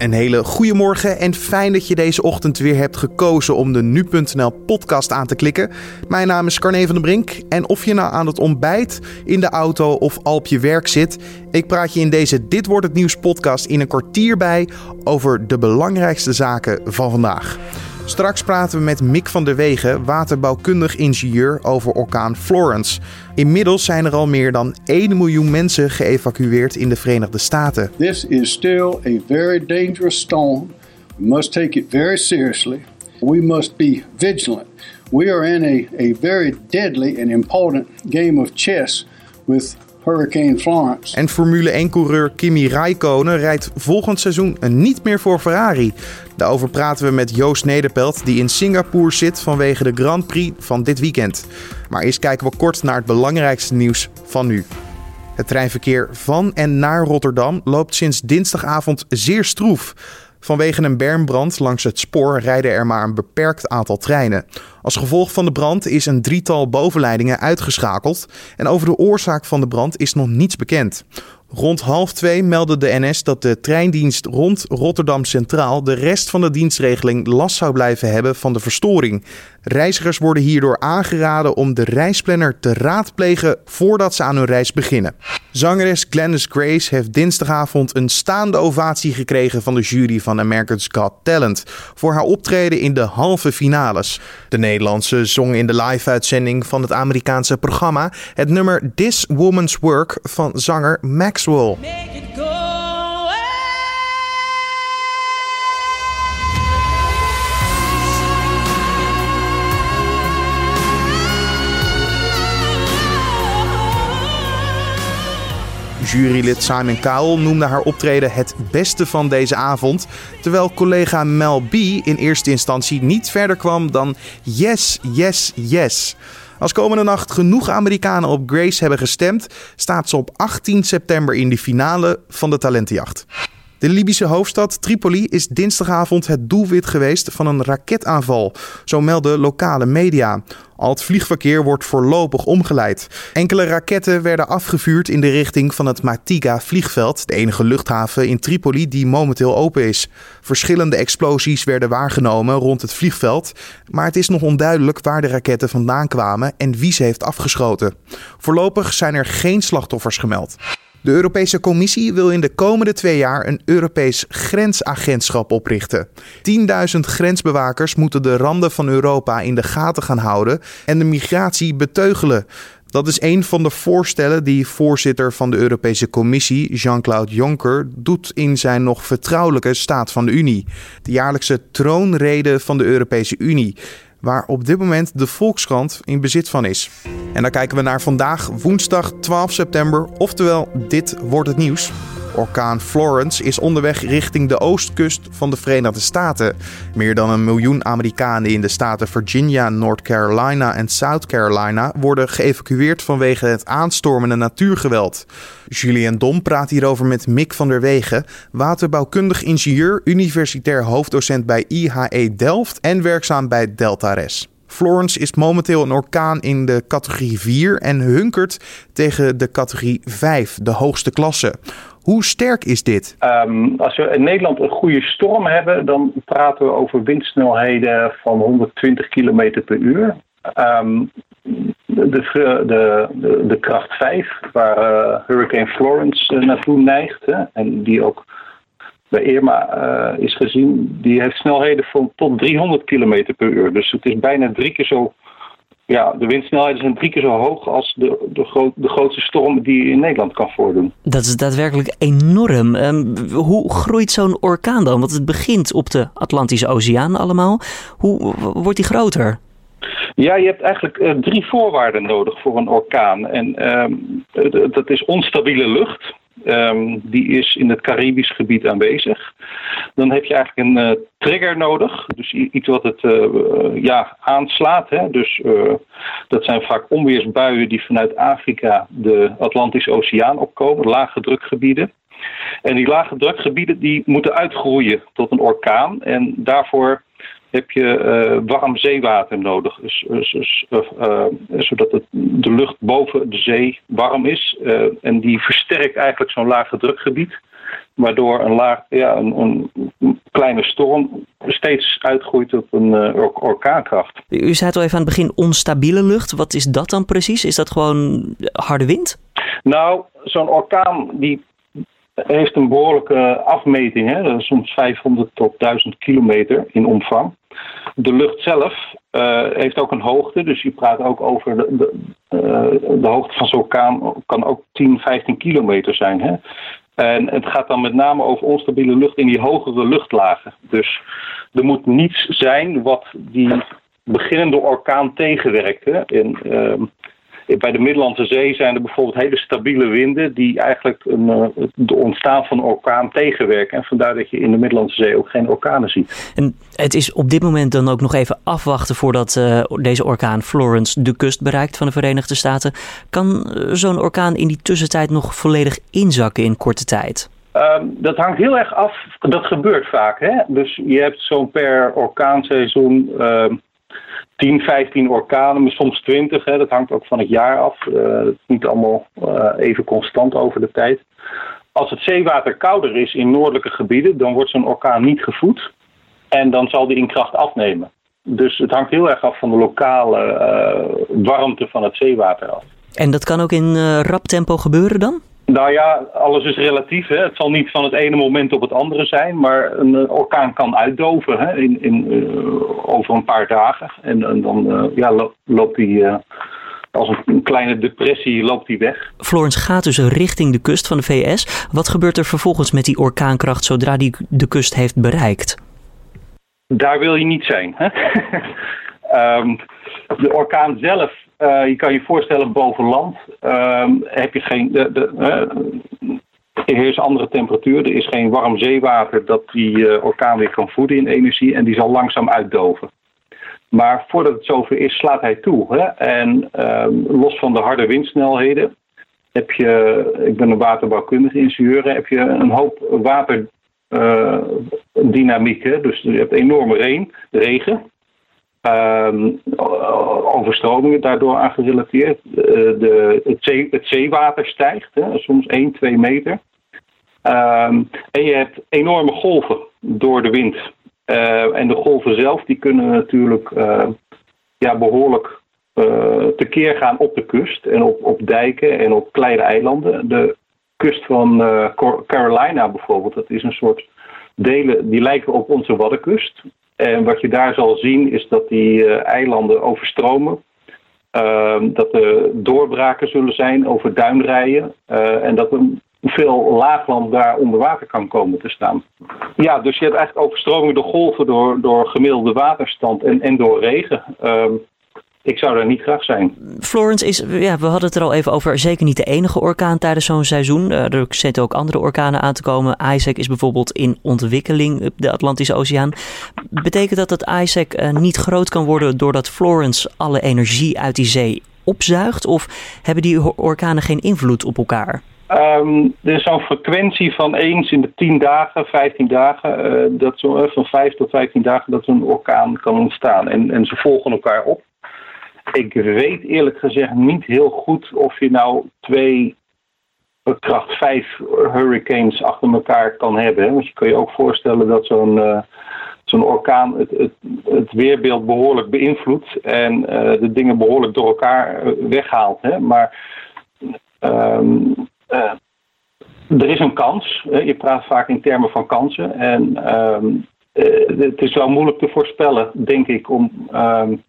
Een hele goede morgen en fijn dat je deze ochtend weer hebt gekozen om de nu.nl podcast aan te klikken. Mijn naam is Carne van den Brink en of je nou aan het ontbijt, in de auto of al op je werk zit, ik praat je in deze Dit wordt het nieuws podcast in een kwartier bij over de belangrijkste zaken van vandaag. Straks praten we met Mick van der Wegen, waterbouwkundig ingenieur, over orkaan Florence. Inmiddels zijn er al meer dan 1 miljoen mensen geëvacueerd in de Verenigde Staten. This is still a very dangerous storm. We must take it very seriously. We must be vigilant. We are in a, a very deadly and important game of chess with Hurricane Florence. En Formule 1-coureur Kimi Räikkönen rijdt volgend seizoen niet meer voor Ferrari. Daarover praten we met Joost Nederpelt, die in Singapore zit vanwege de Grand Prix van dit weekend. Maar eerst kijken we kort naar het belangrijkste nieuws van nu. Het treinverkeer van en naar Rotterdam loopt sinds dinsdagavond zeer stroef. Vanwege een bermbrand langs het spoor rijden er maar een beperkt aantal treinen. Als gevolg van de brand is een drietal bovenleidingen uitgeschakeld en over de oorzaak van de brand is nog niets bekend. Rond half twee meldde de NS dat de treindienst rond Rotterdam Centraal de rest van de dienstregeling last zou blijven hebben van de verstoring. Reizigers worden hierdoor aangeraden om de reisplanner te raadplegen voordat ze aan hun reis beginnen. Zangeres Glennis Grace heeft dinsdagavond een staande ovatie gekregen van de jury van America's Got Talent voor haar optreden in de halve finales. De Nederlandse zong in de live-uitzending van het Amerikaanse programma het nummer This Woman's Work van zanger Maxwell. Jurylid Simon Cowell noemde haar optreden het beste van deze avond. Terwijl collega Mel B in eerste instantie niet verder kwam dan yes, yes, yes. Als komende nacht genoeg Amerikanen op Grace hebben gestemd, staat ze op 18 september in de finale van de talentenjacht. De Libische hoofdstad Tripoli is dinsdagavond het doelwit geweest van een raketaanval, zo melden lokale media. Al het vliegverkeer wordt voorlopig omgeleid. Enkele raketten werden afgevuurd in de richting van het Matiga vliegveld, de enige luchthaven in Tripoli die momenteel open is. Verschillende explosies werden waargenomen rond het vliegveld, maar het is nog onduidelijk waar de raketten vandaan kwamen en wie ze heeft afgeschoten. Voorlopig zijn er geen slachtoffers gemeld. De Europese Commissie wil in de komende twee jaar een Europees grensagentschap oprichten. 10.000 grensbewakers moeten de randen van Europa in de gaten gaan houden en de migratie beteugelen. Dat is een van de voorstellen die voorzitter van de Europese Commissie, Jean-Claude Juncker, doet in zijn nog vertrouwelijke Staat van de Unie, de jaarlijkse troonrede van de Europese Unie waar op dit moment de Volkskrant in bezit van is. En dan kijken we naar vandaag, woensdag 12 september, oftewel dit wordt het nieuws. Orkaan Florence is onderweg richting de oostkust van de Verenigde Staten. Meer dan een miljoen Amerikanen in de staten Virginia, North Carolina en South Carolina worden geëvacueerd vanwege het aanstormende natuurgeweld. Julian Dom praat hierover met Mick van der Wegen, waterbouwkundig ingenieur, universitair hoofddocent bij IHE Delft en werkzaam bij Deltares. Florence is momenteel een orkaan in de categorie 4 en hunkert tegen de categorie 5, de hoogste klasse. Hoe sterk is dit? Um, als we in Nederland een goede storm hebben, dan praten we over windsnelheden van 120 km per uur. Um, de, de, de, de, kracht 5, waar uh, Hurricane Florence uh, naartoe neigt, hè, en die ook bij Irma uh, is gezien, die heeft snelheden van tot 300 km per uur. Dus het is bijna drie keer zo ja, de windsnelheden zijn drie keer zo hoog als de, de, de grootste storm die je in Nederland kan voordoen. Dat is daadwerkelijk enorm. Um, hoe groeit zo'n orkaan dan? Want het begint op de Atlantische Oceaan allemaal. Hoe wordt die groter? Ja, je hebt eigenlijk uh, drie voorwaarden nodig voor een orkaan. En dat is onstabiele lucht. Um, die is in het Caribisch gebied aanwezig. Dan heb je eigenlijk een uh, trigger nodig, dus iets wat het uh, ja, aanslaat. Hè? Dus dat zijn vaak onweersbuien die vanuit Afrika de Atlantische Oceaan opkomen, lage drukgebieden. En die lage drukgebieden die moeten uitgroeien tot een orkaan. En daarvoor heb je uh, warm zeewater nodig. Dus, dus, dus uh, zodat het, de lucht boven de zee warm is. en die versterkt eigenlijk zo'n lage drukgebied. Waardoor een, laag, ja, een, een kleine storm steeds uitgroeit tot een orkaankracht. U zei het al even aan het begin onstabiele lucht. Wat is dat dan precies? Is dat gewoon harde wind? Nou, zo'n orkaan die heeft een behoorlijke afmeting. Hè? Soms 500 tot 1000 kilometer in omvang. De lucht zelf uh, heeft ook een hoogte. Dus je praat ook over de, de, de hoogte van zo'n orkaan kan ook 10, 15 kilometer zijn. Hè? En het gaat dan met name over onstabiele lucht in die hogere luchtlagen. Dus er moet niets zijn wat die beginnende orkaan tegenwerkt. Hè? Uh, bij de Middellandse Zee zijn er bijvoorbeeld hele stabiele winden die eigenlijk een, het ontstaan van een orkaan tegenwerken. En vandaar dat je in de Middellandse Zee ook geen orkanen ziet. En het is op dit moment dan ook nog even afwachten voordat uh, deze orkaan Florence de kust bereikt van de Verenigde Staten. Kan uh, zo'n orkaan in die tussentijd nog volledig inzakken in korte tijd? Um, dat hangt heel erg af. Dat gebeurt vaak. Hè? Dus je hebt zo'n per orkaanseizoen. Uh, 10, 15 orkanen, soms 20. Hè, dat hangt ook van het jaar af. Het is niet allemaal uh, even constant over de tijd. Als het zeewater kouder is in noordelijke gebieden, dan wordt zo'n orkaan niet gevoed. En dan zal die in kracht afnemen. Dus het hangt heel erg af van de lokale uh, warmte van het zeewater af. En dat kan ook in rap tempo gebeuren dan? Nou ja, alles is relatief. Hè. Het zal niet van het ene moment op het andere zijn, maar een uh, orkaan kan uitdoven hè, in, in, uh, over een paar dagen. En, en dan uh, ja, lo loopt die als een kleine depressie loopt die weg. Florence gaat dus richting de kust van de VS. Wat gebeurt er vervolgens met die orkaankracht zodra die de kust heeft bereikt? Daar wil je niet zijn. Hè? um, de orkaan zelf uh, je kan je voorstellen, boven land uh, heb je geen. De, de, uh, er is andere temperatuur, er is geen warm zeewater dat die uh, orkaan weer kan voeden in energie en die zal langzaam uitdoven. Maar voordat het zover is, slaat hij toe. Hè? En ehm, los van de harde windsnelheden heb je, ik ben een waterbouwkundige ingenieur, heb je een hoop waterdynamiek. dus je hebt enorme regen, regen Um, overstromingen daardoor aan gerelateerd. Uh, de, het, zee, het, zeewater stijgt, hè, soms 1, 2 meter. Um, en je hebt enorme golven door de wind. Uh, en de golven zelf die kunnen natuurlijk uh, ja, behoorlijk tekeer gaan op de kust en op, op dijken en op kleine eilanden. De kust van Carolina bijvoorbeeld, dat is een soort delen die lijken op onze Waddenkust. En wat je daar zal zien is dat die uh, eilanden overstromen. Uh, dat er doorbraken zullen zijn over duinrijen. Uh, en dat er veel laagland daar onder water kan komen te staan. Ja, dus je hebt eigenlijk overstroming door golven, door, door gemiddelde waterstand en, en door regen. Ehm, ik zou daar niet graag zijn. Florence is, ja, we hadden het er al even over, zeker niet de enige orkaan tijdens zo'n seizoen. Uh, er zitten ook andere orkanen aan te komen. Isaac is bijvoorbeeld in ontwikkeling op de Atlantische Oceaan. Betekent dat dat Isaac uh, niet groot kan worden doordat Florence alle energie uit die zee opzuigt? Of hebben die orkanen geen invloed op elkaar? Um, er is zo'n frequentie van eens in de 10 dagen, 15 dagen, uh, dat zo, van 5 tot 15 dagen dat zo'n orkaan kan ontstaan. En, en ze volgen elkaar op. Ik weet eerlijk gezegd niet heel goed of je nou twee kracht 5 hurricanes achter elkaar kan hebben. Want je kan je ook voorstellen dat zo'n uh, zo'n orkaan het, het, het, weerbeeld behoorlijk beïnvloedt en uh, de dingen behoorlijk door elkaar weghaalt. Hè? Maar um, er is een kans. Je praat vaak in termen van kansen. En um, het is wel moeilijk te voorspellen, denk ik, om um,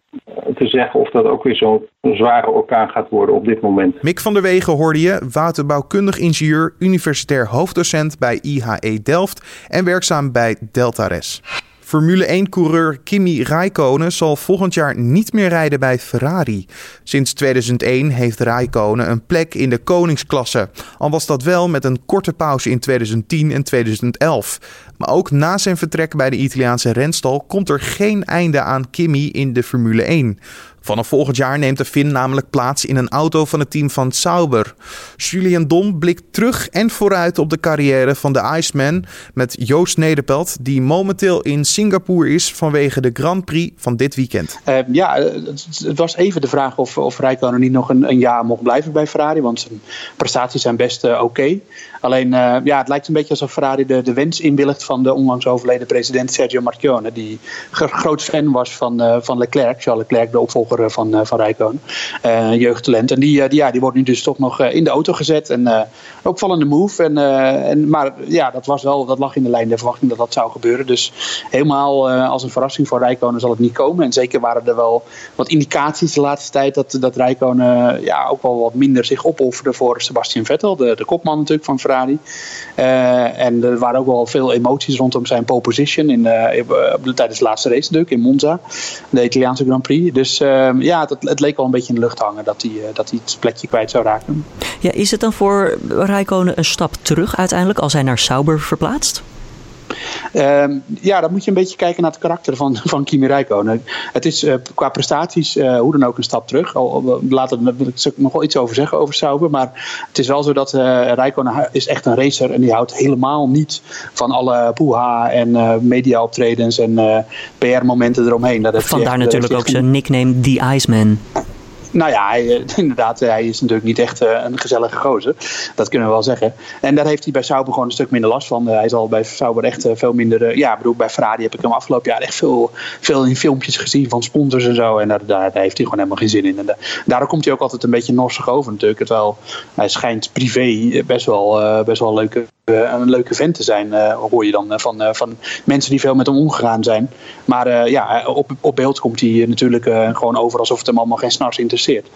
te zeggen of dat ook weer zo'n zware orkaan gaat worden op dit moment. Mick van der Wegen hoorde je, waterbouwkundig ingenieur, universitair hoofddocent bij IHE Delft en werkzaam bij Deltares. Formule 1-coureur Kimi Raikkonen zal volgend jaar niet meer rijden bij Ferrari. Sinds 2001 heeft Raikkonen een plek in de koningsklasse. Al was dat wel met een korte pauze in 2010 en 2011. Maar ook na zijn vertrek bij de Italiaanse renstal komt er geen einde aan Kimi in de Formule 1. Vanaf volgend jaar neemt de Finn namelijk plaats in een auto van het team van Sauber. Julian Dom blikt terug en vooruit op de carrière van de Iceman met Joost Nederpelt, die momenteel in Singapore is vanwege de Grand Prix van dit weekend. Uh, ja, het, was even de vraag of, of Rijkonen niet nog een, een, jaar mocht blijven bij Ferrari, want zijn prestaties zijn best uh, oké. Alleen, uh, ja, het lijkt een beetje alsof Ferrari de, de wens inwilligt van de onlangs overleden president Sergio Marchionne, die groot fan was van, van Leclerc, Charles Leclerc, de opvolger van, van Rijkonen, jeugdtalent. En die, ja, die wordt nu dus toch nog in de auto gezet en opvallende move. En, en, maar ja, dat, was wel, dat lag in de lijn der verwachting dat dat zou gebeuren. Dus helemaal als een verrassing voor Rijkonen zal het niet komen. En zeker waren er wel wat indicaties de laatste tijd dat, dat ja, ook wel wat minder zich opofferde voor Sebastian Vettel, de, de kopman natuurlijk van Ferrari. Uh, en er waren ook wel veel emoties rondom zijn pole position in, uh, tijdens de laatste race natuurlijk in Monza, de Italiaanse Grand Prix. Dus uh, ja, het, het, leek wel een beetje in de lucht hangen dat hij, dat hij het plekje kwijt zou raken. Ja, is het dan voor Rijkonen een stap terug uiteindelijk als hij naar Sauber verplaatst? Uh, ja, dan moet je een beetje kijken naar het karakter van, van Kimi Räikkönen. Het is uh, qua prestaties uh, hoe dan ook een stap terug. Al, later wil ik nog wel iets over zeggen over Sauber. Maar het is wel zo dat uh, Räikkönen is echt een racer. En die houdt helemaal niet van alle poeha en media optredens en PR-momenten eromheen. Dat Vandaar natuurlijk ook zijn nickname The Iceman. Nou ja, eh, inderdaad, hij is natuurlijk niet echt eh, een gezellige gozer. Dat kunnen we wel zeggen. En daar heeft hij bij Sauber gewoon een stuk minder last van. hij zal bij Sauber echt eh, veel minder... ja, bedoel, bij Ferrari heb ik hem afgelopen jaar echt veel, veel in filmpjes gezien van sponsors en zo. En daar, heeft hij gewoon helemaal geen zin in. En daardoor komt hij ook altijd een beetje norsig over natuurlijk. Terwijl hij schijnt privé best wel, best wel leuke een leuke vent te zijn, hoor je dan van, van mensen die veel met hem omgegaan zijn. Maar ja, op, op beeld komt hij natuurlijk gewoon over alsof het hem allemaal geen snars interesseert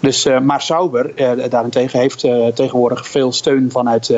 dus, maar Sauber daarentegen heeft tegenwoordig veel steun vanuit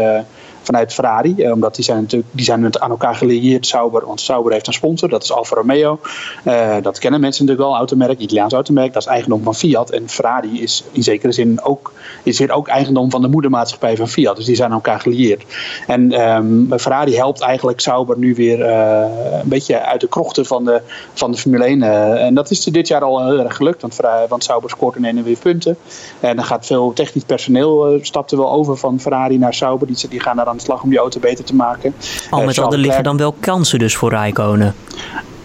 vanuit Ferrari. Eh, omdat die zijn natuurlijk die zijn aan elkaar gelieerd, Sauber. Want Sauber heeft een sponsor, dat is Alfa Romeo. Uh, dat kennen mensen natuurlijk wel, automerk, Italiaans automerk. Dat is eigendom van Fiat. En Ferrari is in zekere zin ook, is weer ook eigendom van de moedermaatschappij van Fiat. Dus die zijn aan elkaar gelieerd. En um, Ferrari helpt eigenlijk Sauber nu weer uh, een beetje uit de krochten van de, van de Formule 1. Uh, en dat is dit jaar al heel erg gelukt. Want, want Sauber scoort in en weer punten. En dan gaat veel technisch personeel stapte wel over van Ferrari naar Sauber. Die, die gaan daar aan de slag om die auto beter te maken. Al met al, er liggen dan wel kansen dus voor Rijkonen.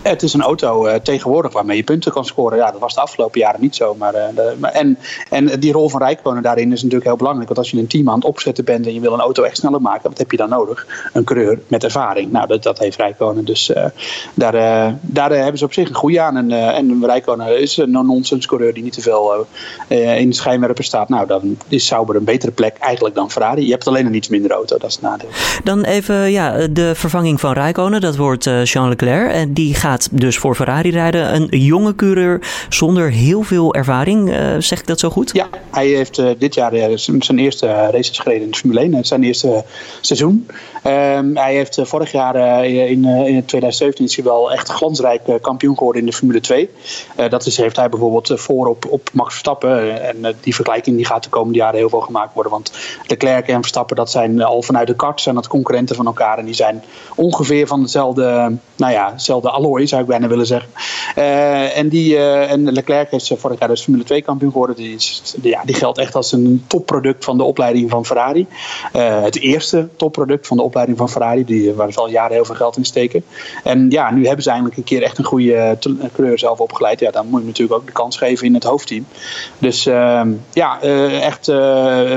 Het is een auto uh, tegenwoordig waarmee je punten kan scoren. Ja, dat was de afgelopen jaren niet zo. Maar, uh, maar en, en die rol van Rijkonen daarin is natuurlijk heel belangrijk. Want als je een team aan het opzetten bent en je wil een auto echt sneller maken, wat heb je dan nodig? Een coureur met ervaring. Nou, dat, dat heeft Rijkonen. Dus uh, daar, daar hebben ze op zich een goede aan. En, en Rijkonen is een nonsens coureur die niet te veel in de schijnwerper staat. Nou, dan is Sauber een betere plek eigenlijk dan Ferrari. Je hebt alleen een iets minder auto, dat is het nadeel. Dan even ja, de vervanging van Rijkonen. Dat wordt Jean Leclerc. En die gaat dus voor Ferrari rijden. Een jonge coureur zonder heel veel ervaring. Uh, zeg ik dat zo goed? Ja, hij heeft uh, dit jaar uh, zijn eerste races gereden in de Formule 1. Het is zijn eerste seizoen. Um, hij heeft vorig jaar in, in 2017 is hij wel echt glansrijk kampioen geworden in de Formule 2. dat is, heeft hij bijvoorbeeld voor op, op Max Verstappen. en die vergelijking die gaat de komende jaren heel veel gemaakt worden. Want Leclerc en Verstappen dat zijn al vanuit de kart zijn dat concurrenten van elkaar. En die zijn ongeveer van dezelfde, nou ja, dezelfde alloy zou ik bijna willen zeggen. En, die, uh, en Leclerc is vorig jaar dus Formule 2 kampioen geworden. Die, is, ja, die geldt echt als een topproduct van de opleiding van Ferrari. Het eerste topproduct van de opleiding van Ferrari, die, waar ze al jaren heel veel geld in steken. En ja, nu hebben ze eindelijk een keer echt een goede coureur zelf opgeleid. Ja, dan moet je natuurlijk ook de kans geven in het hoofdteam. Dus ehm, ja, echt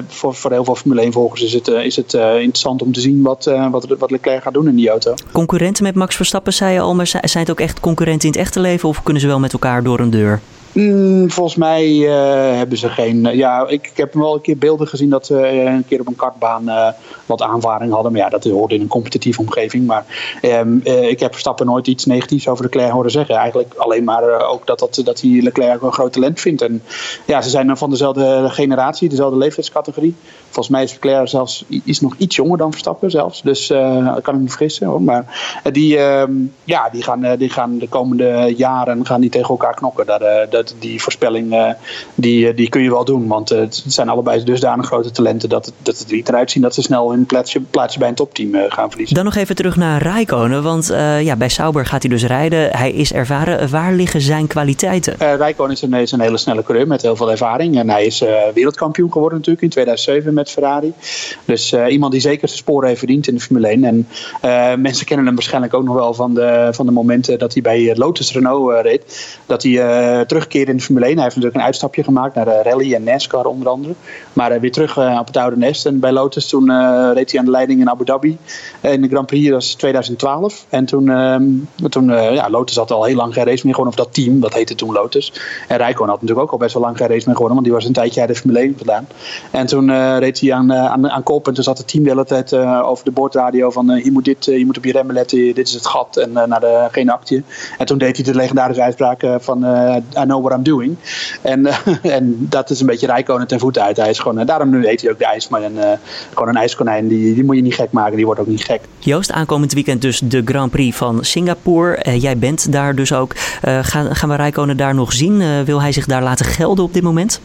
voor, voor heel veel Formule 1 volgers is het, is het interessant om te zien wat, wat, wat Leclerc gaat doen in die auto. Concurrenten met Max Verstappen, zei je al, maar zijn het ook echt concurrenten in het echte leven of kunnen ze wel met elkaar door een deur? Mm, volgens mij uh, hebben ze geen. Uh, ja, ik, ik, heb wel een keer beelden gezien dat ze uh, een keer op een kartbaan wat aanvaring hadden. Maar ja, dat hoort in een competitieve omgeving. Maar ehm, ik heb Verstappen nooit iets negatiefs over Leclerc horen zeggen. Eigenlijk alleen maar ook dat, dat, dat hij Leclerc een groot talent vindt. En ja, ze zijn van dezelfde generatie, dezelfde leeftijdscategorie. Volgens mij is Leclerc zelfs is nog iets jonger dan Verstappen zelfs. Dus dat kan ik me vergissen. Hoor. Maar die, ehm, ja, die, gaan, die gaan de komende jaren gaan die tegen elkaar knokken. Daar, dat, die voorspelling die, die kun je wel doen. Want het zijn allebei dusdanig grote talenten dat het, dat het er niet eruit zien dat ze snel hun plaatsje, plaatsje bij een topteam gaan verliezen. Dan nog even terug naar Rijkonen. Want ja, bij Sauber gaat hij dus rijden. Hij is ervaren. Waar liggen zijn kwaliteiten? Rijkonen is een, is een hele snelle coureur met heel veel ervaring. En hij is wereldkampioen geworden natuurlijk in 2007 met Ferrari. Dus iemand die zeker zijn sporen heeft verdiend in de Formule 1. En mensen kennen hem waarschijnlijk ook nog wel van de, van de momenten dat hij bij Lotus Renault reed. Dat hij terugkeerde in de Formule 1. Hij heeft natuurlijk een uitstapje gemaakt naar de rally en NASCAR onder andere. Maar weer terug op het oude nest. En bij Lotus toen reed hij aan de leiding in Abu Dhabi. in de Grand Prix, dat was 2012. En toen, ehm, toen ja, Lotus had al heel lang geen race meer gewonnen. Of dat team, dat heette toen Lotus. En Rijkoon had natuurlijk ook al best wel lang geen race meer gewonnen. Want die was een tijdje uit de Formule 1 gedaan. En toen reed hij aan, aan, aan kop. En toen zat het team de hele tijd over de boordradio van je moet dit, je moet op je remmen letten. Dit is het gat. En naar de, geen actie. En toen deed hij de legendarische uitspraak van I what I'm doing. En, en dat is een beetje Rijkonen ten voeten uit. Hij is gewoon, daarom nu heet hij ook de ijsman. En, gewoon een ijskonijn. Die, die moet je niet gek maken. Die wordt ook niet gek. Joost, aankomend weekend dus de Grand Prix van Singapore. Jij bent daar dus ook. Gaan, gaan we Rijkonen daar nog zien? Wil hij zich daar laten gelden op dit moment?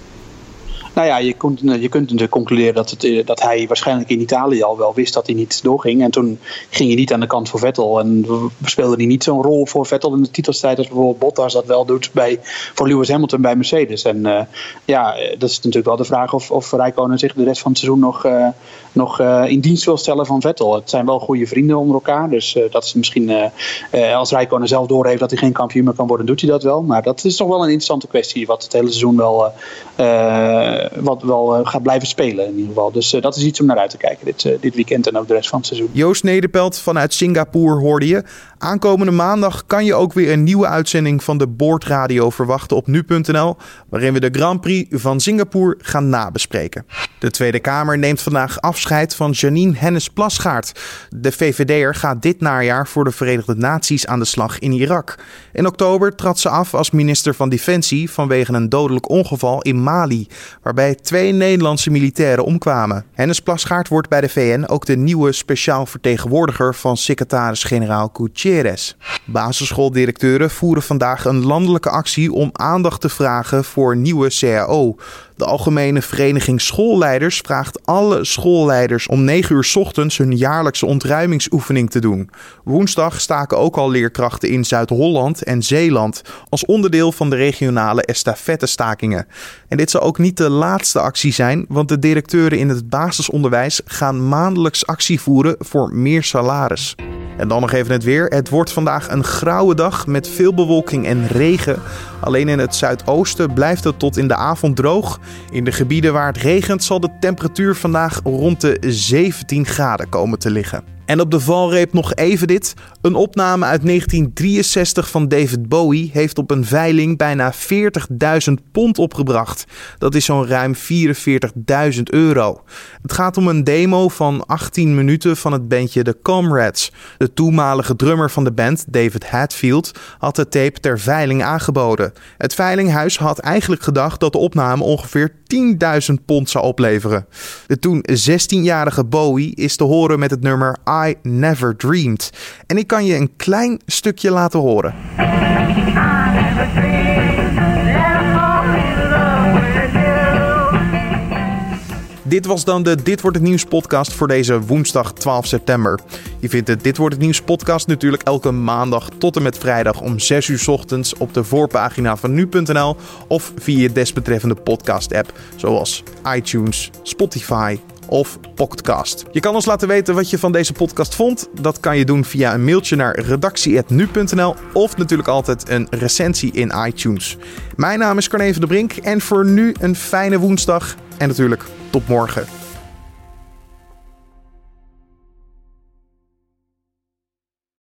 Nou ja, je kunt, je kunt natuurlijk concluderen dat, het, dat hij waarschijnlijk in Italië al wel wist dat hij niet doorging. En toen ging hij niet aan de kant voor Vettel. En speelde hij niet zo'n rol voor Vettel in de titelstrijd als bijvoorbeeld Bottas dat wel doet bij, voor Lewis Hamilton bij Mercedes. En uh, ja, dat is natuurlijk wel de vraag of, of Rijkonen zich de rest van het seizoen nog, nog in dienst wil stellen van Vettel. Het zijn wel goede vrienden onder elkaar. Dus dat is misschien, als Rijkonen zelf doorheeft dat hij geen kampioen meer kan worden, doet hij dat wel. Maar dat is toch wel een interessante kwestie wat het hele seizoen wel wat wel eh, gaat blijven spelen in ieder geval. Dus eh, dat is iets om naar uit te kijken dit, eh, dit weekend en ook de rest van het seizoen. Joost Nederpelt vanuit Singapore hoorde je. Aankomende maandag kan je ook weer een nieuwe uitzending van de Boordradio verwachten op nu.nl, waarin we de Grand Prix van Singapore gaan nabespreken. De Tweede Kamer neemt vandaag afscheid van Janine Hennis Plasgaard. De VVD'er gaat dit najaar voor de Verenigde Naties aan de slag in Irak. In oktober trad ze af als minister van Defensie vanwege een dodelijk ongeval in Mali, waarbij twee Nederlandse militairen omkwamen. Hennis Plasgaard wordt bij de VN ook de nieuwe speciaal vertegenwoordiger van secretaris-generaal Gutierrez. Basisschooldirecteuren voeren vandaag een landelijke actie om aandacht te vragen voor nieuwe CAO. De Algemene Vereniging Schoolleiders vraagt alle schoolleiders om 9 uur ochtends hun jaarlijkse ontruimingsoefening te doen. Woensdag staken ook al leerkrachten in Zuid-Holland en Zeeland als onderdeel van de regionale estafette-stakingen. En dit zal ook niet de laatste actie zijn, want de directeuren in het basisonderwijs gaan maandelijks actie voeren voor meer salaris. En dan nog even het weer. Het wordt vandaag een grauwe dag met veel bewolking en regen. Alleen in het zuidoosten blijft het tot in de avond droog. In de gebieden waar het regent zal de temperatuur vandaag rond de 17 graden komen te liggen. En op de valreep nog even dit. Een opname uit 1963 van David Bowie heeft op een veiling bijna 40.000 pond opgebracht. Dat is zo'n ruim 44.000 euro. Het gaat om een demo van 18 minuten van het bandje The Comrades. De toenmalige drummer van de band, David Hatfield, had de tape ter veiling aangeboden. Het veilinghuis had eigenlijk gedacht dat de opname ongeveer 10.000 pond zou opleveren. De toen 16-jarige Bowie is te horen met het nummer I Never Dreamed. En ik kan je een klein stukje laten horen. Dit was dan de Dit wordt het nieuws podcast voor deze woensdag 12 september. Je vindt de Dit wordt het nieuws podcast natuurlijk elke maandag tot en met vrijdag om 6 uur ochtends op de voorpagina van nu.nl of via je desbetreffende podcast app zoals iTunes, Spotify of Podcast. Je kan ons laten weten wat je van deze podcast vond. Dat kan je doen via een mailtje naar redactie.nu.nl of natuurlijk altijd een recensie in iTunes. Mijn naam is Carne van de Brink en voor nu een fijne woensdag en natuurlijk tot morgen.